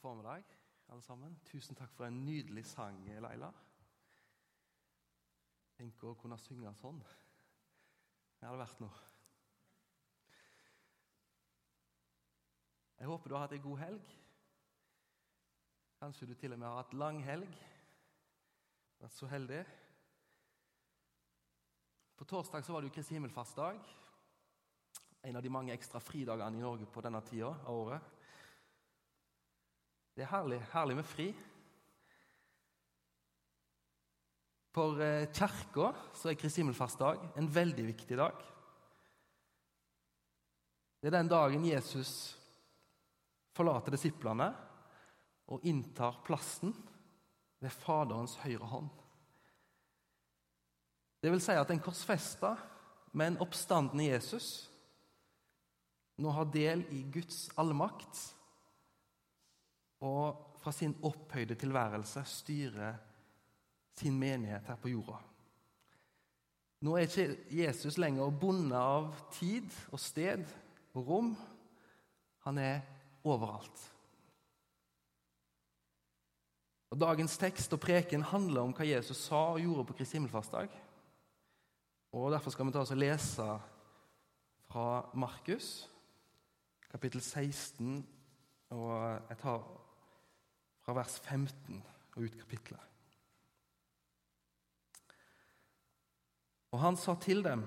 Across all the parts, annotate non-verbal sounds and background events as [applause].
formiddag, alle sammen. Tusen takk for en nydelig sang, Leila. Tenk å kunne synge sånn. Det hadde vært noe. Jeg håper du har hatt ei god helg. Kanskje du til og med har hatt lang helg. Vært så heldig. På torsdag så var det jo Kristi himmelfartsdag. En av de mange ekstra fridagene i Norge på denne tida av året. Det er herlig, herlig med fri. For eh, Kirka er Kristi himmelfartsdag en veldig viktig dag. Det er den dagen Jesus forlater disiplene og inntar plassen ved Faderens høyre hånd. Det vil si at en korsfesta, men oppstanden i Jesus nå har del i Guds allmakt og fra sin opphøyde tilværelse styrer sin menighet her på jorda. Nå er ikke Jesus lenger bundet av tid og sted og rom. Han er overalt. Og Dagens tekst og preken handler om hva Jesus sa og gjorde på Kristi himmelfartsdag. Derfor skal vi ta oss og lese fra Markus, kapittel 16. Og jeg tar fra vers 15 og ut kapitlet. Og han sa til dem,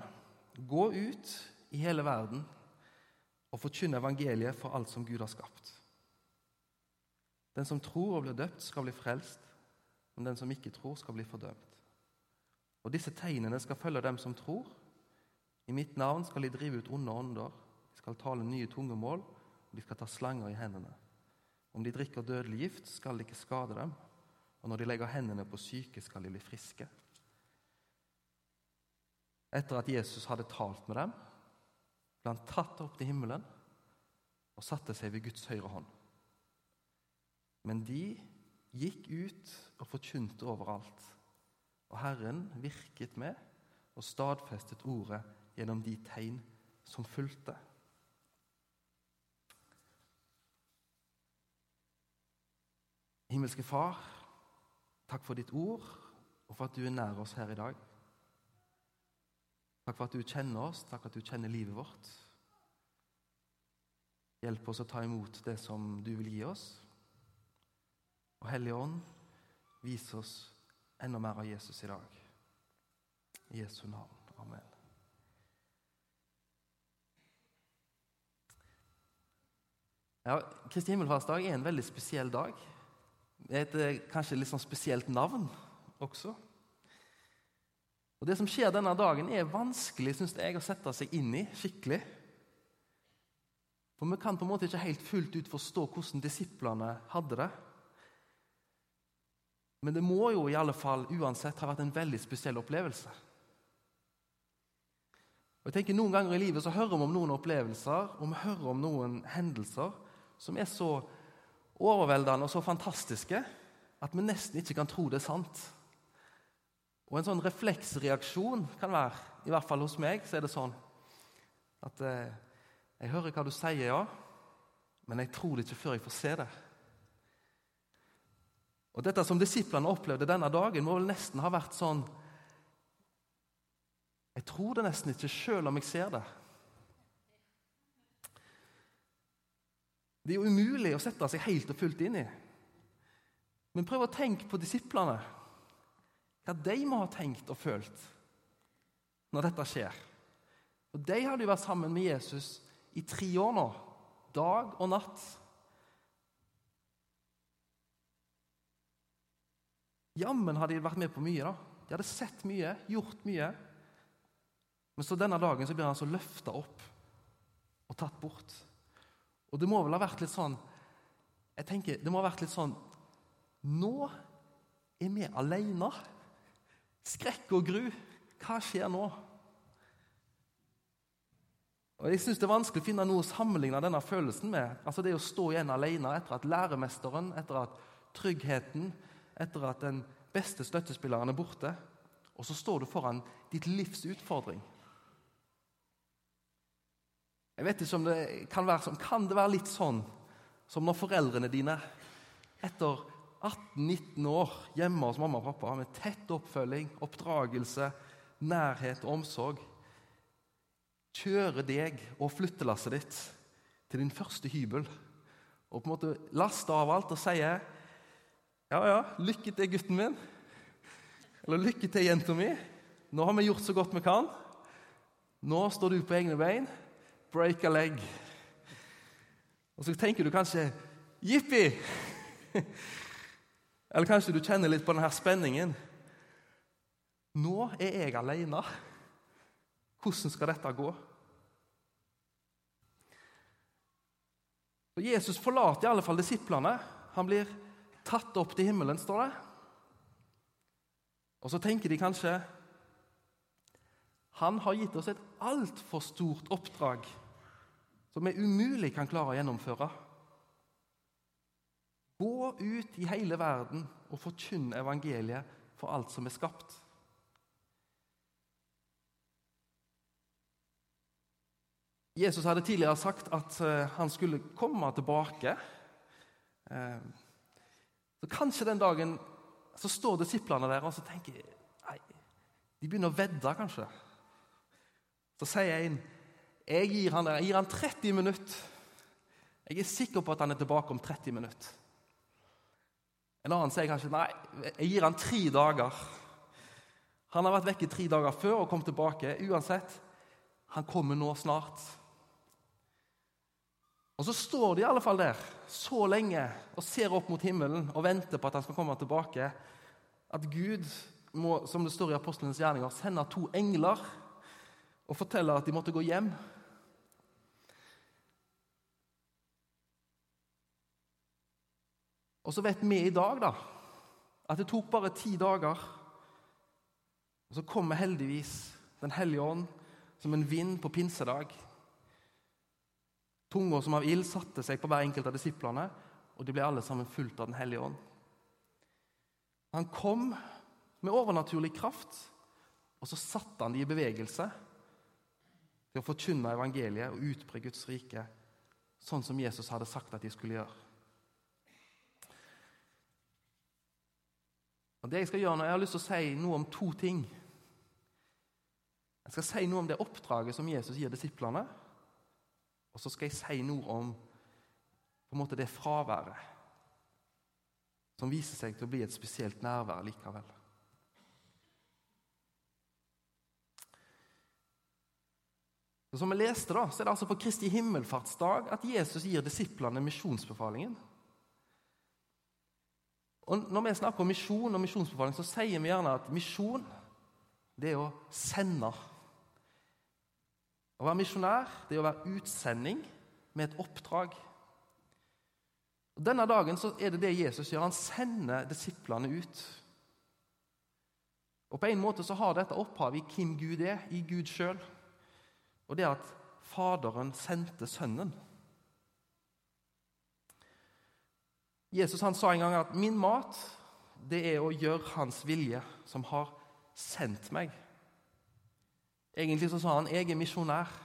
gå ut i hele verden og forkynne evangeliet for alt som Gud har skapt. Den som tror og blir døpt, skal bli frelst, men den som ikke tror, skal bli fordømt. Og disse tegnene skal følge dem som tror. I mitt navn skal de drive ut onde ånder, de skal tale nye tungemål, og de skal ta slanger i hendene. Om de drikker dødelig gift, skal det ikke skade dem, og når de legger hendene på syke, skal de bli friske. Etter at Jesus hadde talt med dem, ble han tatt opp til himmelen og satte seg ved Guds høyre hånd. Men de gikk ut og forkynte overalt, og Herren virket med og stadfestet ordet gjennom de tegn som fulgte. Himmelske Far, takk for ditt ord og for at du er nær oss her i dag. Takk for at du kjenner oss, takk for at du kjenner livet vårt. Hjelp oss å ta imot det som du vil gi oss. Og Hellige Ånd, vis oss enda mer av Jesus i dag. I Jesu navn. Amen. Ja, Kristi himmelfartsdag er en veldig spesiell dag. Et eh, kanskje litt sånn spesielt navn også. Og Det som skjer denne dagen, er vanskelig synes jeg, å sette seg inn i skikkelig. For vi kan på en måte ikke helt fullt ut forstå hvordan disiplene hadde det. Men det må jo i alle fall uansett ha vært en veldig spesiell opplevelse. Og jeg tenker Noen ganger i livet så hører vi om noen opplevelser og vi hører om noen hendelser som er så overveldende og så fantastiske at vi nesten ikke kan tro det er sant. Og En sånn refleksreaksjon kan være, i hvert fall hos meg, så er det sånn at eh, jeg hører hva du sier, ja, men jeg tror det ikke før jeg får se det. Og Dette som disiplene opplevde denne dagen, må vel nesten ha vært sånn Jeg tror det nesten ikke sjøl om jeg ser det. Det er jo umulig å sette seg helt og fullt inn i. Men prøv å tenke på disiplene. Hva de må ha tenkt og følt når dette skjer. Og De hadde jo vært sammen med Jesus i tre år nå, dag og natt. Jammen hadde de vært med på mye. da. De hadde sett mye, gjort mye. Men så denne dagen så blir han altså løfta opp og tatt bort. Og det må vel ha vært litt sånn jeg tenker, Det må ha vært litt sånn Nå er vi alene. Skrekk og gru. Hva skjer nå? Og Jeg synes Det er vanskelig å finne noe å sammenligne denne følelsen med. Altså Det å stå igjen alene etter at læremesteren, etter at tryggheten, etter at den beste støttespilleren er borte. Og så står du foran ditt livs utfordring. Jeg vet ikke om det kan være sånn. Kan det være litt sånn som når foreldrene dine etter 18-19 år hjemme hos mamma og pappa med tett oppfølging, oppdragelse, nærhet og omsorg, kjører deg og flyttelasset ditt til din første hybel og på en måte laster av alt og sier ja, ja, lykke til, gutten min. Eller lykke til, jenta mi. Nå har vi gjort så godt vi kan. Nå står du på egne bein. Break a leg. Og så tenker du kanskje jippi! [laughs] Eller kanskje du kjenner litt på denne spenningen. Nå er jeg alene. Hvordan skal dette gå? Og Jesus forlater i alle fall disiplene. Han blir tatt opp til himmelen, står det. Og så tenker de kanskje han har gitt oss et altfor stort oppdrag som vi umulig kan klare å gjennomføre. Gå ut i hele verden og forkynne evangeliet for alt som er skapt. Jesus hadde tidligere sagt at eh, han skulle komme tilbake. Eh, så Kanskje den dagen så står disiplene der og så tenker nei, De begynner å vedde, kanskje. Så sier en jeg gir han, jeg gir han 30 minutter. Jeg er sikker på at han er tilbake om 30 minutter. En annen sier kanskje nei, jeg gir han tre dager. Han har vært vekke tre dager før og kom tilbake. Uansett, han kommer nå snart. Og Så står de i alle fall der så lenge og ser opp mot himmelen og venter på at han skal komme tilbake. At Gud må, som det står i apostlenes gjerninger, sende to engler og fortelle at de måtte gå hjem. Og så vet vi i dag da, at det tok bare ti dager. Og så kommer heldigvis Den hellige ånd som en vind på pinsedag. Tunger som av ild satte seg på hver enkelt av disiplene, og de ble alle sammen fulgt av Den hellige ånd. Han kom med overnaturlig kraft, og så satte han de i bevegelse til å forkynne evangeliet og utbre Guds rike, sånn som Jesus hadde sagt at de skulle gjøre. Og det Jeg skal gjøre nå, jeg har lyst til å si noe om to ting. Jeg skal si noe om det oppdraget som Jesus gir disiplene. Og så skal jeg si noe om på en måte det fraværet som viser seg til å bli et spesielt nærvær likevel. Så som vi leste da, så er det altså på Kristi himmelfartsdag at Jesus gir disiplene misjonsbefalingen. Og Når vi snakker om misjon og misjonsbefaling, så sier vi gjerne at misjon det er å sende. Å være misjonær det er å være utsending med et oppdrag. Og Denne dagen så er det det Jesus gjør. Han sender disiplene ut. Og På en måte så har dette opphav i hvem Gud er, i Gud sjøl. Og det at Faderen sendte Sønnen. Jesus han sa en gang at 'min mat det er å gjøre Hans vilje, som har sendt meg'. Egentlig så sa han 'jeg er misjonær'.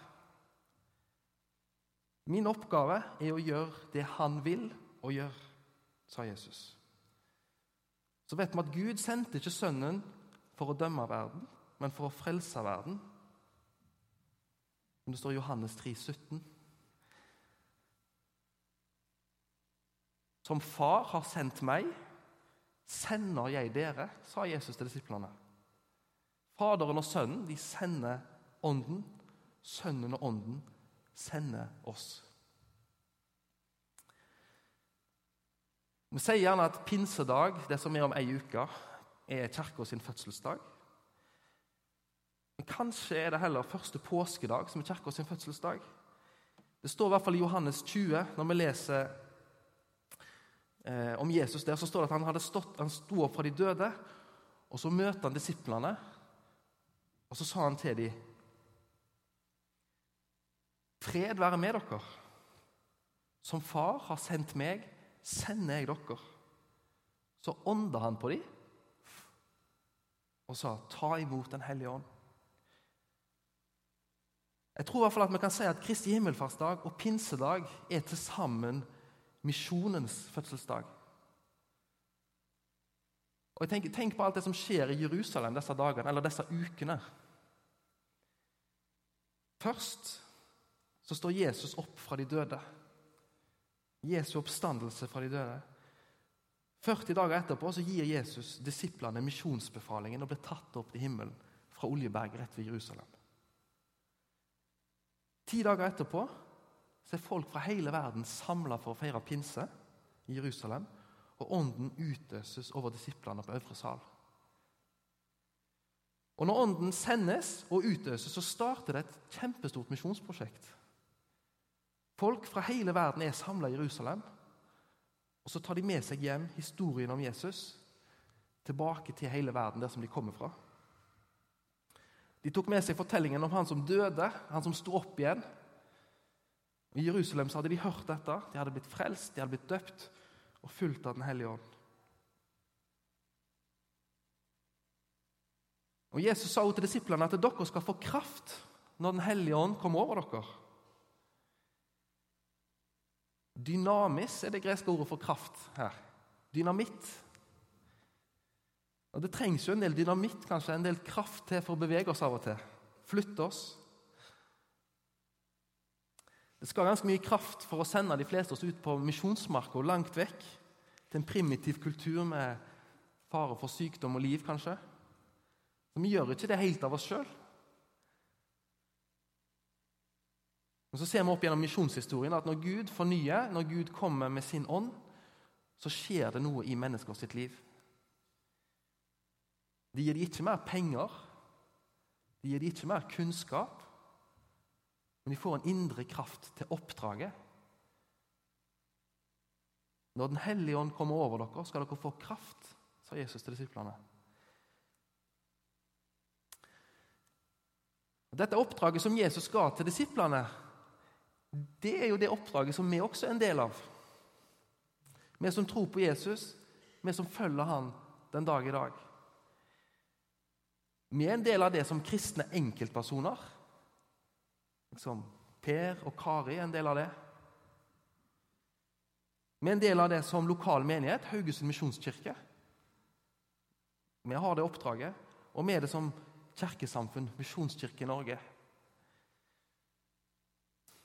Min oppgave er å gjøre det han vil å gjøre, sa Jesus. Så vet vi at Gud sendte ikke Sønnen for å dømme verden, men for å frelse verden. Men det står i Johannes 3, 17. Som far har sendt meg, sender jeg dere, sa Jesus til disiplene. Faderen og Sønnen de sender Ånden. Sønnen og Ånden sender oss. Vi sier gjerne at pinsedag, det som er om ei uke, er kirka sin fødselsdag. Men kanskje er det heller første påskedag som er kirka sin fødselsdag. Det står i hvert fall i Johannes 20, når vi leser eh, om Jesus der, så står det at han, hadde stått, han sto opp fra de døde. Og så møter han disiplene, og så sa han til dem Fred være med dere. Som far har sendt meg, sender jeg dere. Så ånda han på dem og sa, ta imot Den hellige ånd. Jeg tror i hvert fall at vi kan si at Kristi himmelfartsdag og pinsedag er til sammen misjonens fødselsdag. Og jeg tenker, Tenk på alt det som skjer i Jerusalem disse dagene, eller disse ukene. Først så står Jesus opp fra de døde. Jesu oppstandelse fra de døde. 40 dager etterpå så gir Jesus disiplene misjonsbefalingen og blir tatt opp til himmelen fra Oljeberg rett ved Jerusalem. Ti dager etterpå så er folk fra hele verden samla for å feire pinse i Jerusalem, og ånden utøses over disiplene på øvre sal. Og Når ånden sendes og utøses, så starter det et kjempestort misjonsprosjekt. Folk fra hele verden er samla i Jerusalem. Og så tar de med seg hjem historien om Jesus tilbake til hele verden, der som de kommer fra. De tok med seg fortellingen om han som døde, han som sto opp igjen. I Jerusalem hadde de hørt dette, de hadde blitt frelst, de hadde blitt døpt og fulgt av Den hellige ånd. Og Jesus sa til disiplene at dere skal få kraft når Den hellige ånd kommer over dere. Dynamis er det greske ordet for kraft her. Dynamitt. Og Det trengs jo en del dynamitt, kanskje, en del kraft til for å bevege oss av og til. Flytte oss. Det skal ganske mye kraft for å sende de fleste oss ut på misjonsmarka langt vekk, til en primitiv kultur med fare for sykdom og liv, kanskje. Så Vi gjør ikke det helt av oss sjøl. Men så ser vi opp gjennom misjonshistorien at når Gud fornyer, når Gud kommer med sin ånd, så skjer det noe i mennesker sitt liv. Det gir dem ikke mer penger, det gir dem ikke mer kunnskap, men de får en indre kraft til oppdraget. Når Den hellige ånd kommer over dere, skal dere få kraft, sa Jesus til disiplene. Dette oppdraget som Jesus ga til disiplene, det er jo det oppdraget som vi også er en del av. Vi som tror på Jesus, vi som følger han den dag i dag. Vi er en del av det som kristne enkeltpersoner. Liksom Per og Kari er en del av det. Vi er en del av det som lokal menighet, Haugesund misjonskirke. Vi har det oppdraget, og vi er det som kirkesamfunn, Misjonskirke i Norge.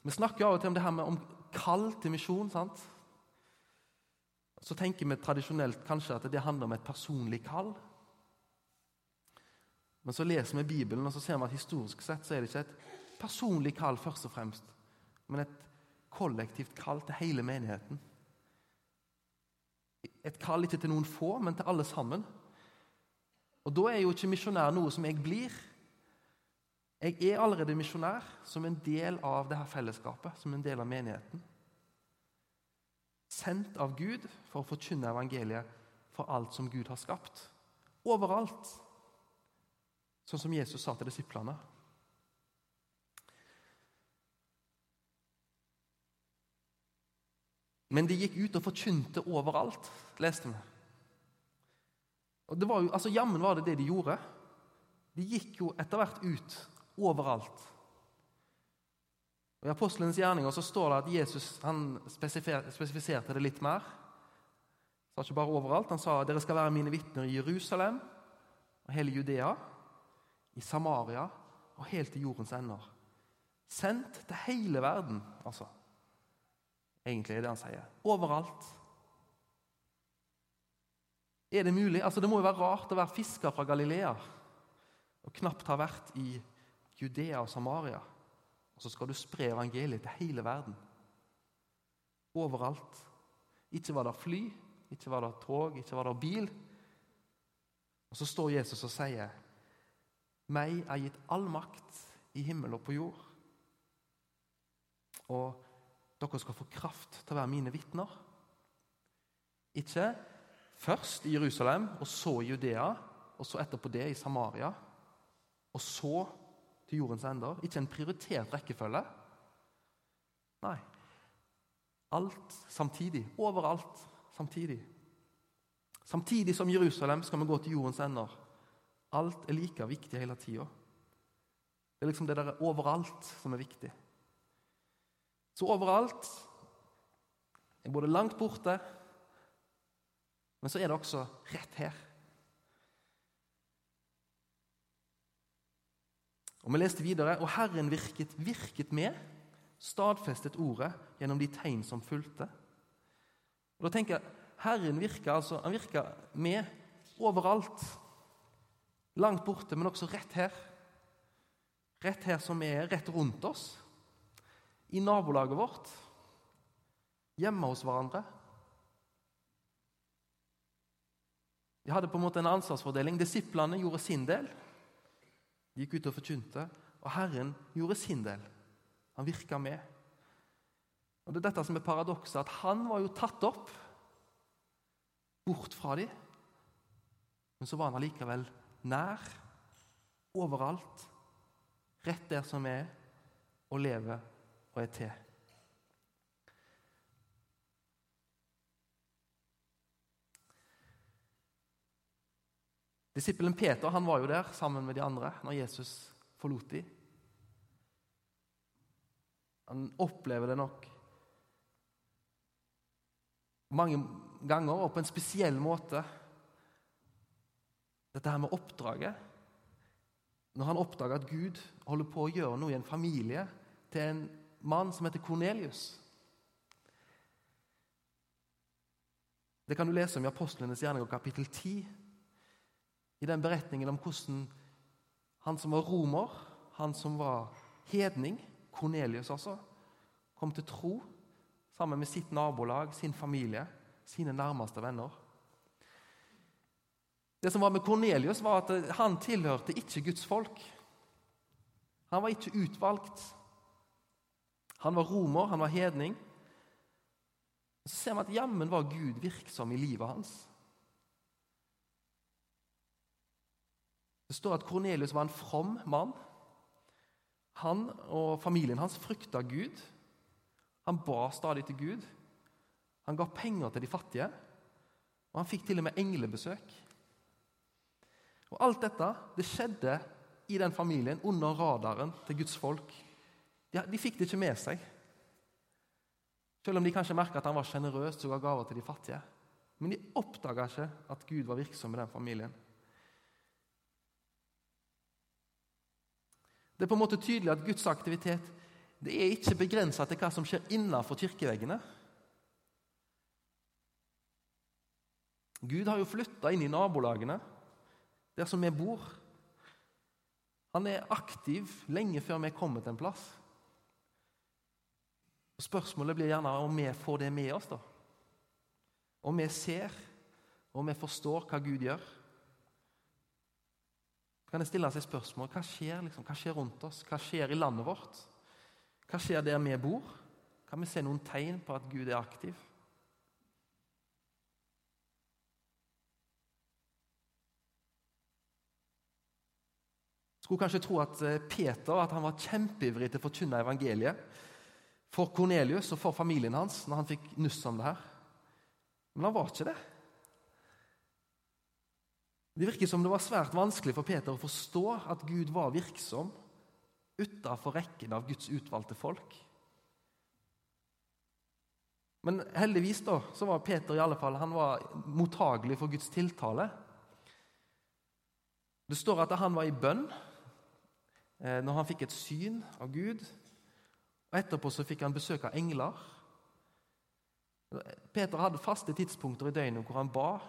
Vi snakker av og til om det her med om kall til misjon. sant? Så tenker vi tradisjonelt kanskje at det handler om et personlig kall. Men så leser vi Bibelen, og så ser vi at historisk sett så er det ikke et personlig kall først og fremst, men et kollektivt kall til hele menigheten. Et kall ikke til noen få, men til alle sammen. Og Da er jo ikke misjonær noe som jeg blir. Jeg er allerede misjonær som en del av dette fellesskapet, som en del av menigheten. Sendt av Gud for å forkynne evangeliet for alt som Gud har skapt. Overalt. Sånn som Jesus sa til disiplene. Men de gikk ut og forkynte overalt, leste vi. Og det var jo, altså Jammen var det det de gjorde. De gikk jo etter hvert ut overalt. Og I apostelens gjerninger så står det at Jesus han spesifiserte det litt mer. Han sa ikke bare overalt. Han sa dere skal være mine vitner i Jerusalem og hele Judea, i Samaria og helt til jordens ender. Sendt til hele verden, altså. Egentlig er det han sier. Overalt. Er det mulig? Altså, Det må jo være rart å være fisker fra Galilea og knapt ha vært i Judea og Samaria. Og så skal du spre evangeliet til hele verden. Overalt. Ikke var det fly, ikke var det tog, ikke var det bil. Og så står Jesus og sier, 'Meg er gitt all makt i himmel og på jord.' Og dere skal få kraft til å være mine vitner. Ikke Først i Jerusalem, og så i Judea, og så etterpå det i Samaria. Og så til jordens ender. Ikke en prioritert rekkefølge. Nei. Alt samtidig. Overalt samtidig. Samtidig som Jerusalem skal vi gå til jordens ender. Alt er like viktig hele tida. Det er liksom det der overalt som er viktig. Så overalt er både langt borte, men så er det også rett her. Og Vi leste videre og Herren virket, virket med, stadfestet ordet gjennom de tegn som fulgte. Og da tenker jeg, Herren virker altså, han virker med overalt. Langt borte, men også rett her. Rett her som er, rett rundt oss. I nabolaget vårt. Hjemme hos hverandre. De hadde på en måte en ansvarsfordeling. Disiplene gjorde sin del. De gikk ut og forkynte. Og Herren gjorde sin del. Han virka med. Og Det er dette som er paradokset, at han var jo tatt opp bort fra dem. Men så var han allikevel nær, overalt, rett der som er, og lever og er til. Disippelen Peter han var jo der sammen med de andre når Jesus forlot dem. Han opplever det nok mange ganger og på en spesiell måte. Dette her med oppdraget. Når han oppdager at Gud holder på å gjøre noe i en familie til en mann som heter Kornelius. Det kan du lese om i Apostlenes gjerninger kapittel 10 i den beretningen om hvordan han som var romer, han som var hedning, Kornelius altså, kom til tro sammen med sitt nabolag, sin familie, sine nærmeste venner. Det som var med Kornelius, var at han tilhørte ikke Guds folk. Han var ikke utvalgt. Han var romer, han var hedning. Så ser vi at jammen var Gud virksom i livet hans. Det står at Kornelius var en from mann. Han og familien hans frykta Gud. Han ba stadig til Gud. Han ga penger til de fattige, og han fikk til og med englebesøk. Og Alt dette det skjedde i den familien under radaren til Guds folk. De, de fikk det ikke med seg. Selv om de kanskje merka at han var sjenerøs og ga gaver til de fattige. Men de oppdaga ikke at Gud var virksom i den familien. Det er på en måte tydelig at Guds aktivitet det er ikke begrensa til hva som skjer innenfor kirkeveggene. Gud har jo flytta inn i nabolagene, der som vi bor. Han er aktiv lenge før vi er til en plass. Og Spørsmålet blir gjerne om vi får det med oss. da. Om vi ser, og om vi forstår hva Gud gjør kan jeg stille seg spørsmål hva skjer, liksom, hva skjer rundt oss? Hva skjer i landet vårt? Hva skjer der vi bor? Kan vi se noen tegn på at Gud er aktiv? Skulle kanskje tro at eh, Peter at han var kjempeivrig til å forkynne evangeliet for Kornelius og for familien hans når han fikk nuss om det her. Men han var ikke det. Det virker som det var svært vanskelig for Peter å forstå at Gud var virksom utenfor rekken av Guds utvalgte folk. Men heldigvis da, så var Peter i alle fall, han var mottagelig for Guds tiltale. Det står at han var i bønn eh, når han fikk et syn av Gud. Og Etterpå så fikk han besøk av engler. Peter hadde faste tidspunkter i døgnet hvor han ba.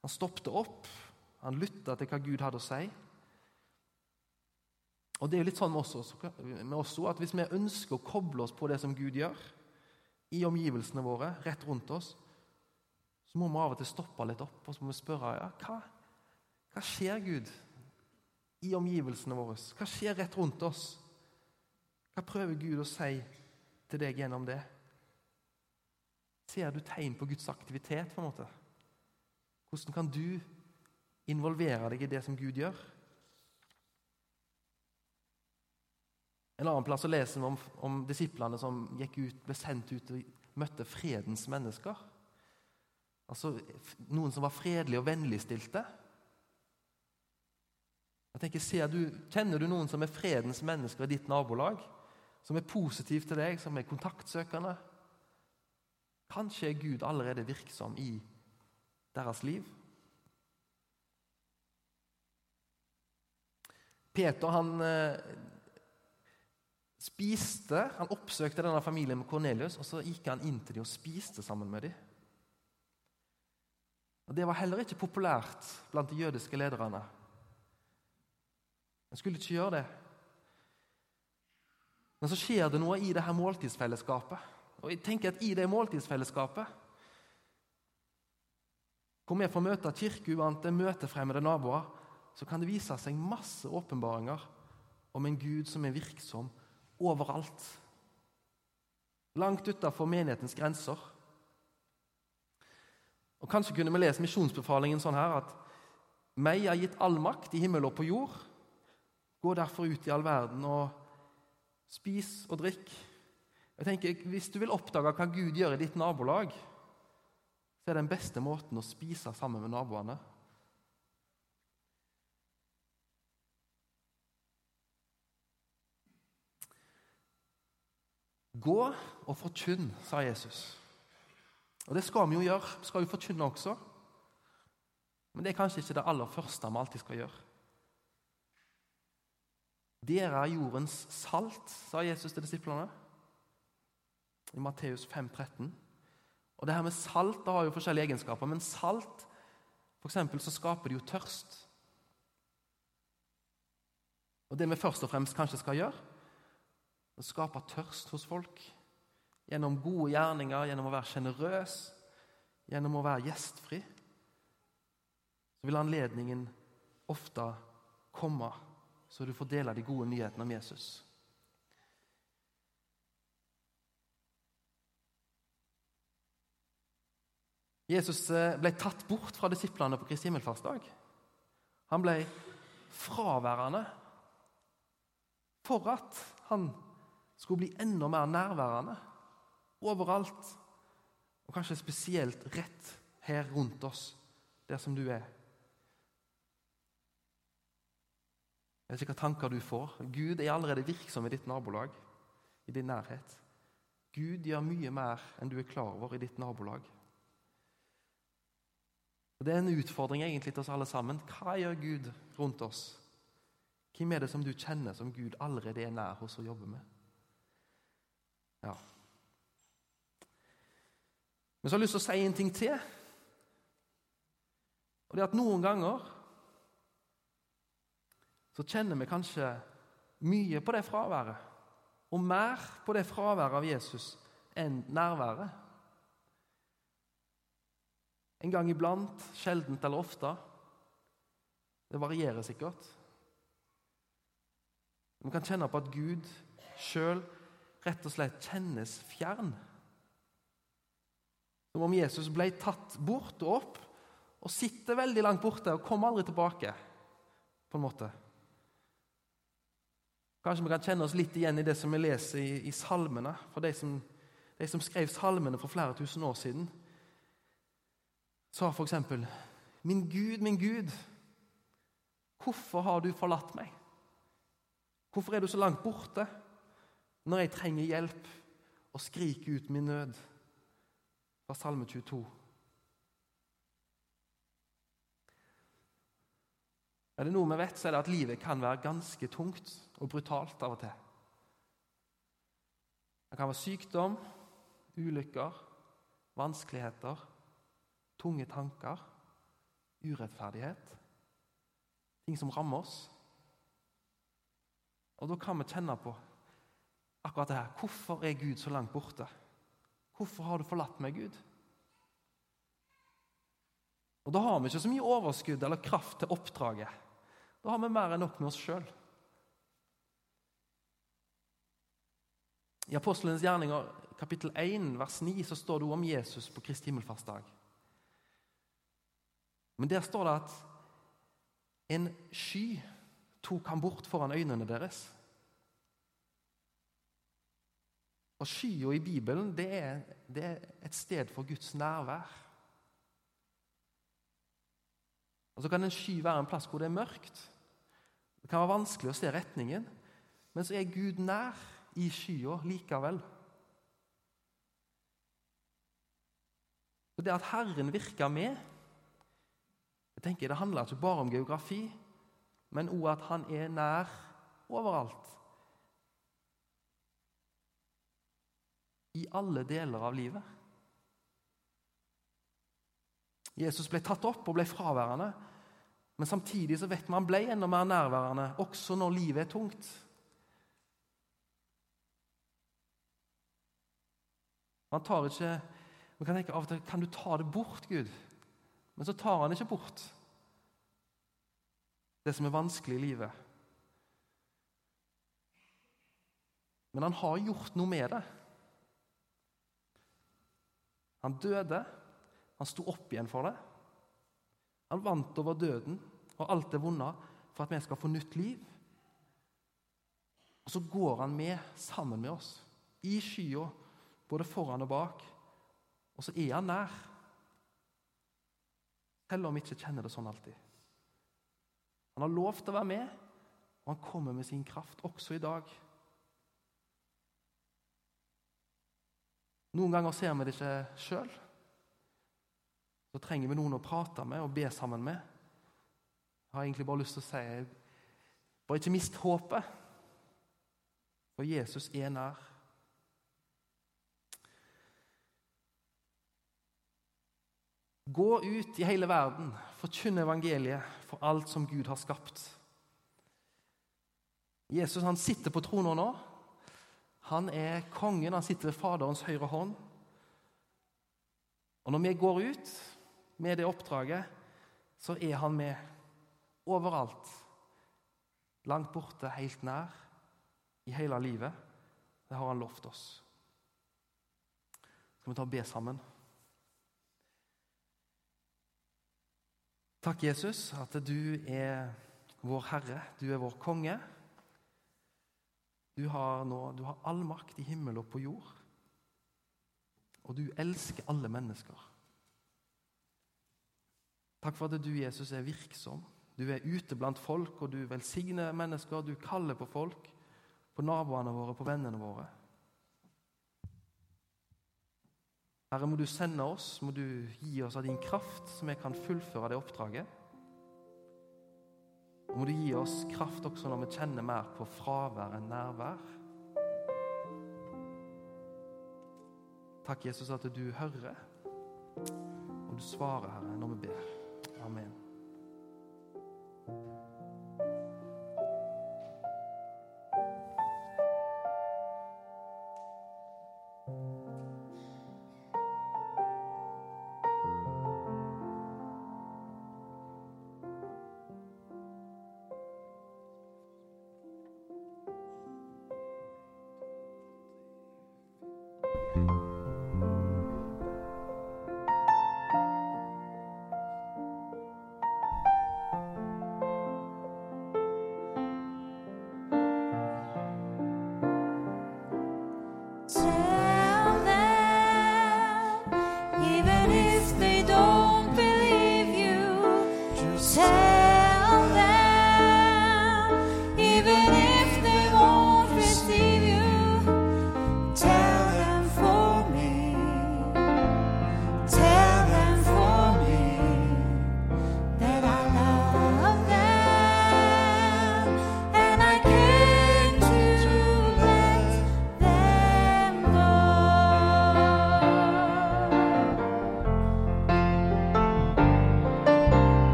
Han stoppet opp, han lytta til hva Gud hadde å si. Og Det er jo litt sånn med oss, oss at Hvis vi ønsker å koble oss på det som Gud gjør, i omgivelsene våre, rett rundt oss, så må vi av og til stoppe litt opp og så må vi spørre ja, hva, hva skjer, Gud, i omgivelsene våre? Hva skjer rett rundt oss? Hva prøver Gud å si til deg gjennom det? Ser du tegn på Guds aktivitet? på en måte? Hvordan kan du involvere deg i det som Gud gjør? En annen plass så leser vi om, om disiplene som gikk ut, ble sendt ut og møtte fredens mennesker. Altså noen som var fredelige og vennligstilte. Jeg tenker, du, Kjenner du noen som er fredens mennesker i ditt nabolag? Som er positiv til deg, som er kontaktsøkende? Kanskje er Gud allerede virksom i deres liv. Peter han eh, spiste, han oppsøkte denne familien med Kornelius, og så gikk han inn til dem og spiste sammen med dem. Og Det var heller ikke populært blant de jødiske lederne. En skulle ikke gjøre det. Men så skjer det noe i det her måltidsfellesskapet. Og jeg tenker at I det måltidsfellesskapet, hvor vi får møte kirkeuvante, møte fremmede naboer, så kan det vise seg masse åpenbaringer om en Gud som er virksom overalt. Langt utafor menighetens grenser. Og Kanskje kunne vi lese misjonsbefalingen sånn her at meg er gitt all makt i himmel og på jord. Gå derfor ut i all verden og spis og drikk. Jeg tenker, Hvis du vil oppdage hva Gud gjør i ditt nabolag, så er den beste måten å spise sammen med naboene. Gå og forkynn, sa Jesus. Og det skal vi jo gjøre. Vi skal jo forkynne også. Men det er kanskje ikke det aller første vi alltid skal gjøre. Dere er jordens salt, sa Jesus til disiplene i Matteus 5, 13. Og det her med Salt det har jo forskjellige egenskaper, men salt for eksempel, så skaper det jo tørst. Og Det vi først og fremst kanskje skal gjøre, er å skape tørst hos folk. Gjennom gode gjerninger, gjennom å være sjenerøs, gjennom å være gjestfri. Så vil anledningen ofte komme, så du får dele de gode nyhetene om Jesus. Jesus eh, ble tatt bort fra disiplene på Kristi himmelfartsdag. Han ble fraværende for at han skulle bli enda mer nærværende overalt. Og kanskje spesielt rett her rundt oss, der som du er. Jeg vet ikke hva tanker du får. Gud er allerede virksom i ditt nabolag, i din nærhet. Gud gjør mye mer enn du er klar over i ditt nabolag. Og Det er en utfordring egentlig til oss alle sammen. Hva gjør Gud rundt oss? Hvem er det som du kjenner som Gud allerede er nær hos og jobber med? Ja. Men så har jeg lyst til å si en ting til. Og det er at noen ganger så kjenner vi kanskje mye på det fraværet. Og mer på det fraværet av Jesus enn nærværet. En gang iblant, sjeldent eller ofte. Det varierer sikkert. Vi kan kjenne på at Gud sjøl rett og slett kjennes fjern. Som om Jesus ble tatt bort og opp og sitter veldig langt borte og kommer aldri tilbake. på en måte. Kanskje vi kan kjenne oss litt igjen i det som vi leser i, i salmene. For de som, de som skrev salmene for flere tusen år siden, sa f.eks.: Min Gud, min Gud, hvorfor har du forlatt meg? Hvorfor er du så langt borte når jeg trenger hjelp og skriker ut min nød? Fra Salme 22. Er det noe vi vet, så er det at livet kan være ganske tungt og brutalt av og til. Det kan være sykdom, ulykker, vanskeligheter tunge tanker, urettferdighet, ting som rammer oss. Og Da kan vi kjenne på akkurat det her. Hvorfor er Gud så langt borte? Hvorfor har du forlatt meg, Gud? Og Da har vi ikke så mye overskudd eller kraft til oppdraget. Da har vi mer enn nok med oss sjøl. I Apostelens gjerninger kapittel 1, vers 9 så står det om Jesus på Kristi himmelfartsdag. Men der står det at en sky tok ham bort foran øynene deres. Og Skya i Bibelen det er, det er, et sted for Guds nærvær. Og Så kan en sky være en plass hvor det er mørkt. Det kan være vanskelig å se retningen, men så er Gud nær i skya likevel. Og Det at Herren virker med, jeg tenker Det handler ikke bare om geografi, men òg at han er nær overalt. I alle deler av livet. Jesus ble tatt opp og ble fraværende, men samtidig så vet vi han ble enda mer nærværende også når livet er tungt. Man tar ikke Man kan tenke av og til kan du ta det bort, Gud? Men så tar han ikke bort det som er vanskelig i livet. Men han har gjort noe med det. Han døde, han sto opp igjen for det. Han vant over døden og alt det vonde for at vi skal få nytt liv. Og så går han med sammen med oss, i skya, både foran og bak. Og så er han nær. Selv om vi ikke kjenner det sånn alltid. Han har lovt å være med, og han kommer med sin kraft også i dag. Noen ganger ser vi det ikke sjøl. Så trenger vi noen å prate med og be sammen med. Jeg har egentlig bare lyst til å si bare ikke mist håpet, for Jesus er nær. Gå ut i hele verden, forkynne evangeliet for alt som Gud har skapt. Jesus han sitter på tronen nå. Han er kongen, han sitter ved Faderens høyre hånd. Og når vi går ut med det oppdraget, så er han med overalt. Langt borte, helt nær, i hele livet. Det har han lovt oss. Skal vi ta og be sammen? Takk, Jesus, at du er vår Herre, du er vår konge. Du har, nå, du har all makt i himmel og på jord. Og du elsker alle mennesker. Takk for at du, Jesus, er virksom. Du er ute blant folk, og du velsigner mennesker. Du kaller på folk, på naboene våre, på vennene våre. Herre, må du sende oss, må du gi oss av din kraft, så vi kan fullføre det oppdraget. Og må du gi oss kraft også når vi kjenner mer på fravær enn nærvær. Takk, Jesus, at du hører, og du svarer, Herre, når vi ber. Amen. Amen.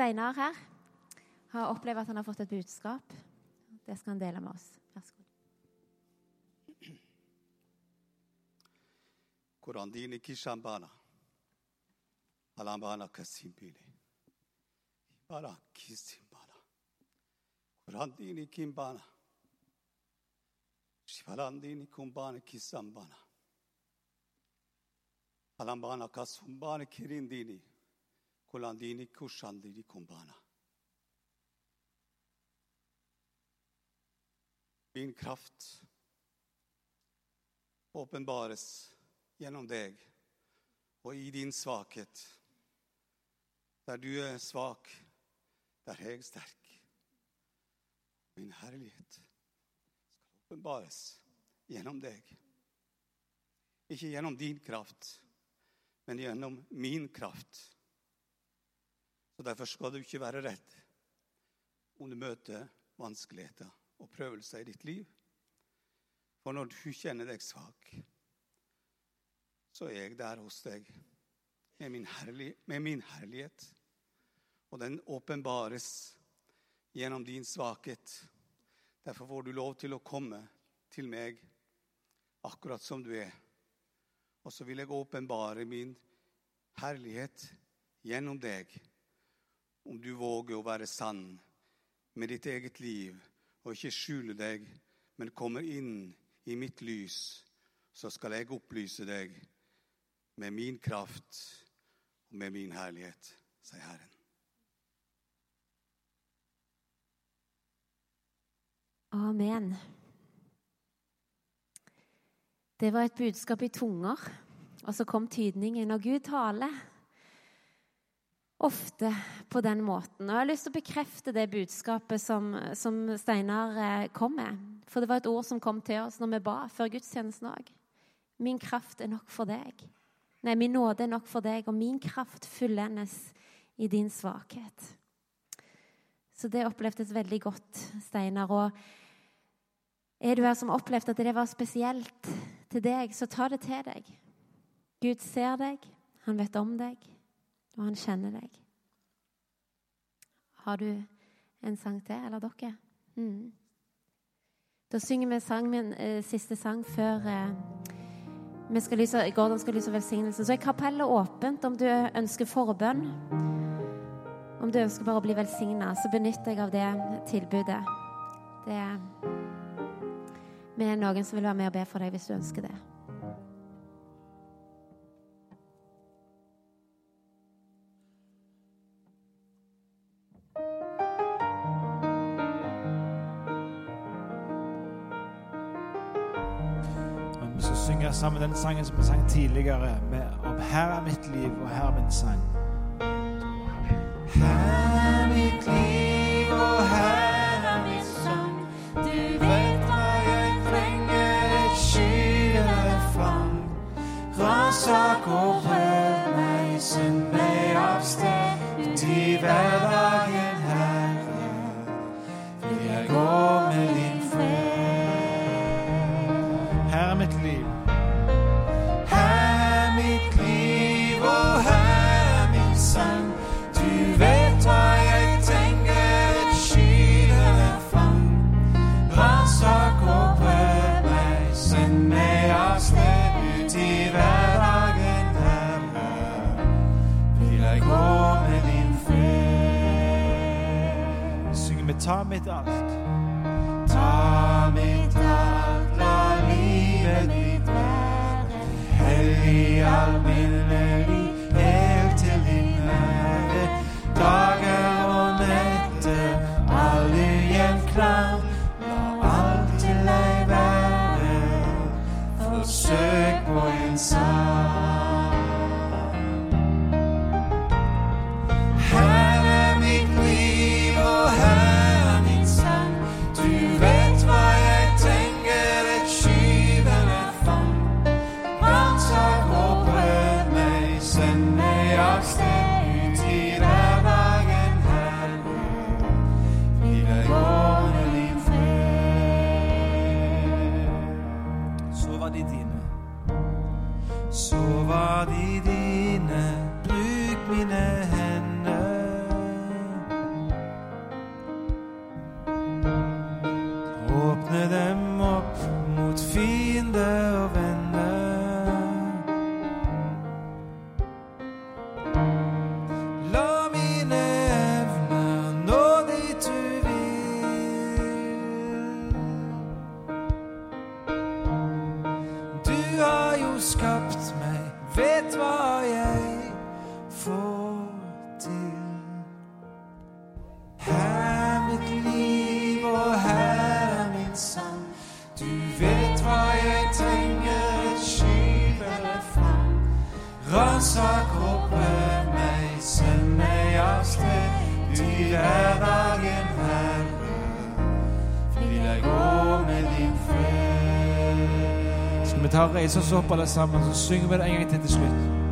Steinar her. Har opplevd at han har fått et budskap. Det skal han dele med oss. Vær så god. kurandini kishambana. Alambana kasimbili bara kisimbana. Kurandini kimbana. Shivalandini kumbana kisambana. Alambana kasumbana kirindini kulandini kushandini kumbana Min kraft åpenbares gjennom deg og i din svakhet. Der du er svak, der er jeg sterk. Min herlighet skal åpenbares gjennom deg. Ikke gjennom din kraft, men gjennom min kraft. Så Derfor skal du ikke være redd om du møter vanskeligheter og prøvelser i ditt liv. For når du kjenner deg svak, så er jeg der hos deg med min, herlig, med min herlighet. Og den åpenbares gjennom din svakhet. Derfor får du lov til å komme til meg akkurat som du er. Og så vil jeg åpenbare min herlighet gjennom deg. Om du våger å være sann med ditt eget liv og ikke skjule deg, men kommer inn i mitt lys, så skal jeg opplyse deg med min kraft og med min herlighet, sier Herren. Amen. Det var et budskap i tunger, og så kom tydningen. Og Gud taler ofte på den måten. Og Jeg har lyst til å bekrefte det budskapet som, som Steinar eh, kom med. For det var et ord som kom til oss når vi ba før gudstjenesten òg. Min kraft er nok for deg. Nei, min nåde er nok for deg, og min kraft fullendes i din svakhet. Så det opplevdes veldig godt, Steinar. Og er du her som opplevde at det var spesielt til deg, så ta det til deg. Gud ser deg, han vet om deg, og han kjenner deg. Har du en sang til, eller dere? Mm. Da synger vi sang, min eh, siste sang før eh, vi skal lyse, Gordon skal lyse velsignelse. Så er kapellet åpent om du ønsker forbønn. Om du ønsker bare å bli velsigna, så benytt deg av det tilbudet. Det Vi er noen som vil være med og be for deg hvis du ønsker det. Synge sammen den sangen som vi sang tidligere, med, om 'Her er mitt liv, og her er min sang'. Ta mitt allt. Ta mitt allt, la lífið mitt verður, helgi all minn verður. Vi ta og reise oss opp alle sammen, så synger vi det en gang til til slutt.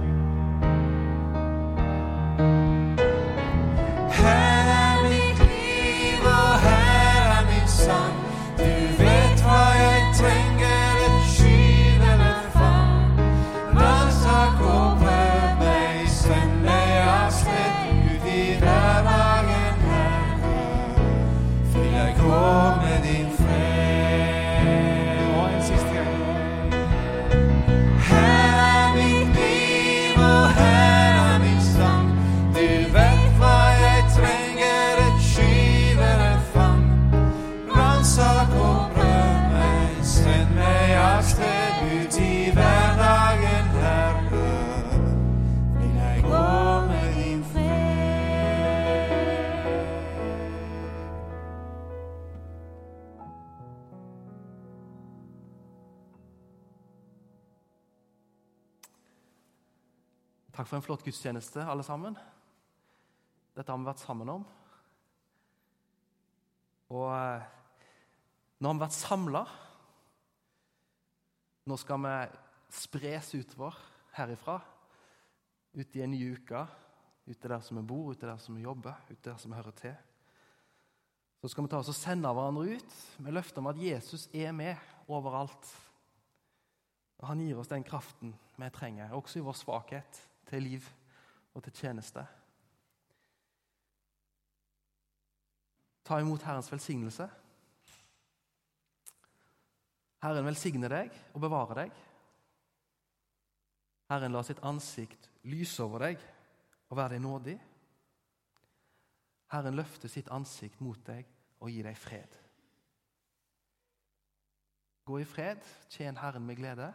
Takk for en flott gudstjeneste, alle sammen. Dette har vi vært sammen om. Og eh, nå har vi vært samla. Nå skal vi spres utover herifra, ut i en ny uke. Ute der som vi bor, ute der som vi jobber, ute der som vi hører til. Så skal vi ta oss og sende hverandre ut med løftet om at Jesus er med overalt. Og Han gir oss den kraften vi trenger, også i vår svakhet, til liv og til tjeneste. Ta imot Herrens velsignelse. Herren velsigne deg og bevare deg. Herren la sitt ansikt lyse over deg og være deg nådig. Herren løfter sitt ansikt mot deg og gir deg fred. Gå i fred, tjen Herren med glede.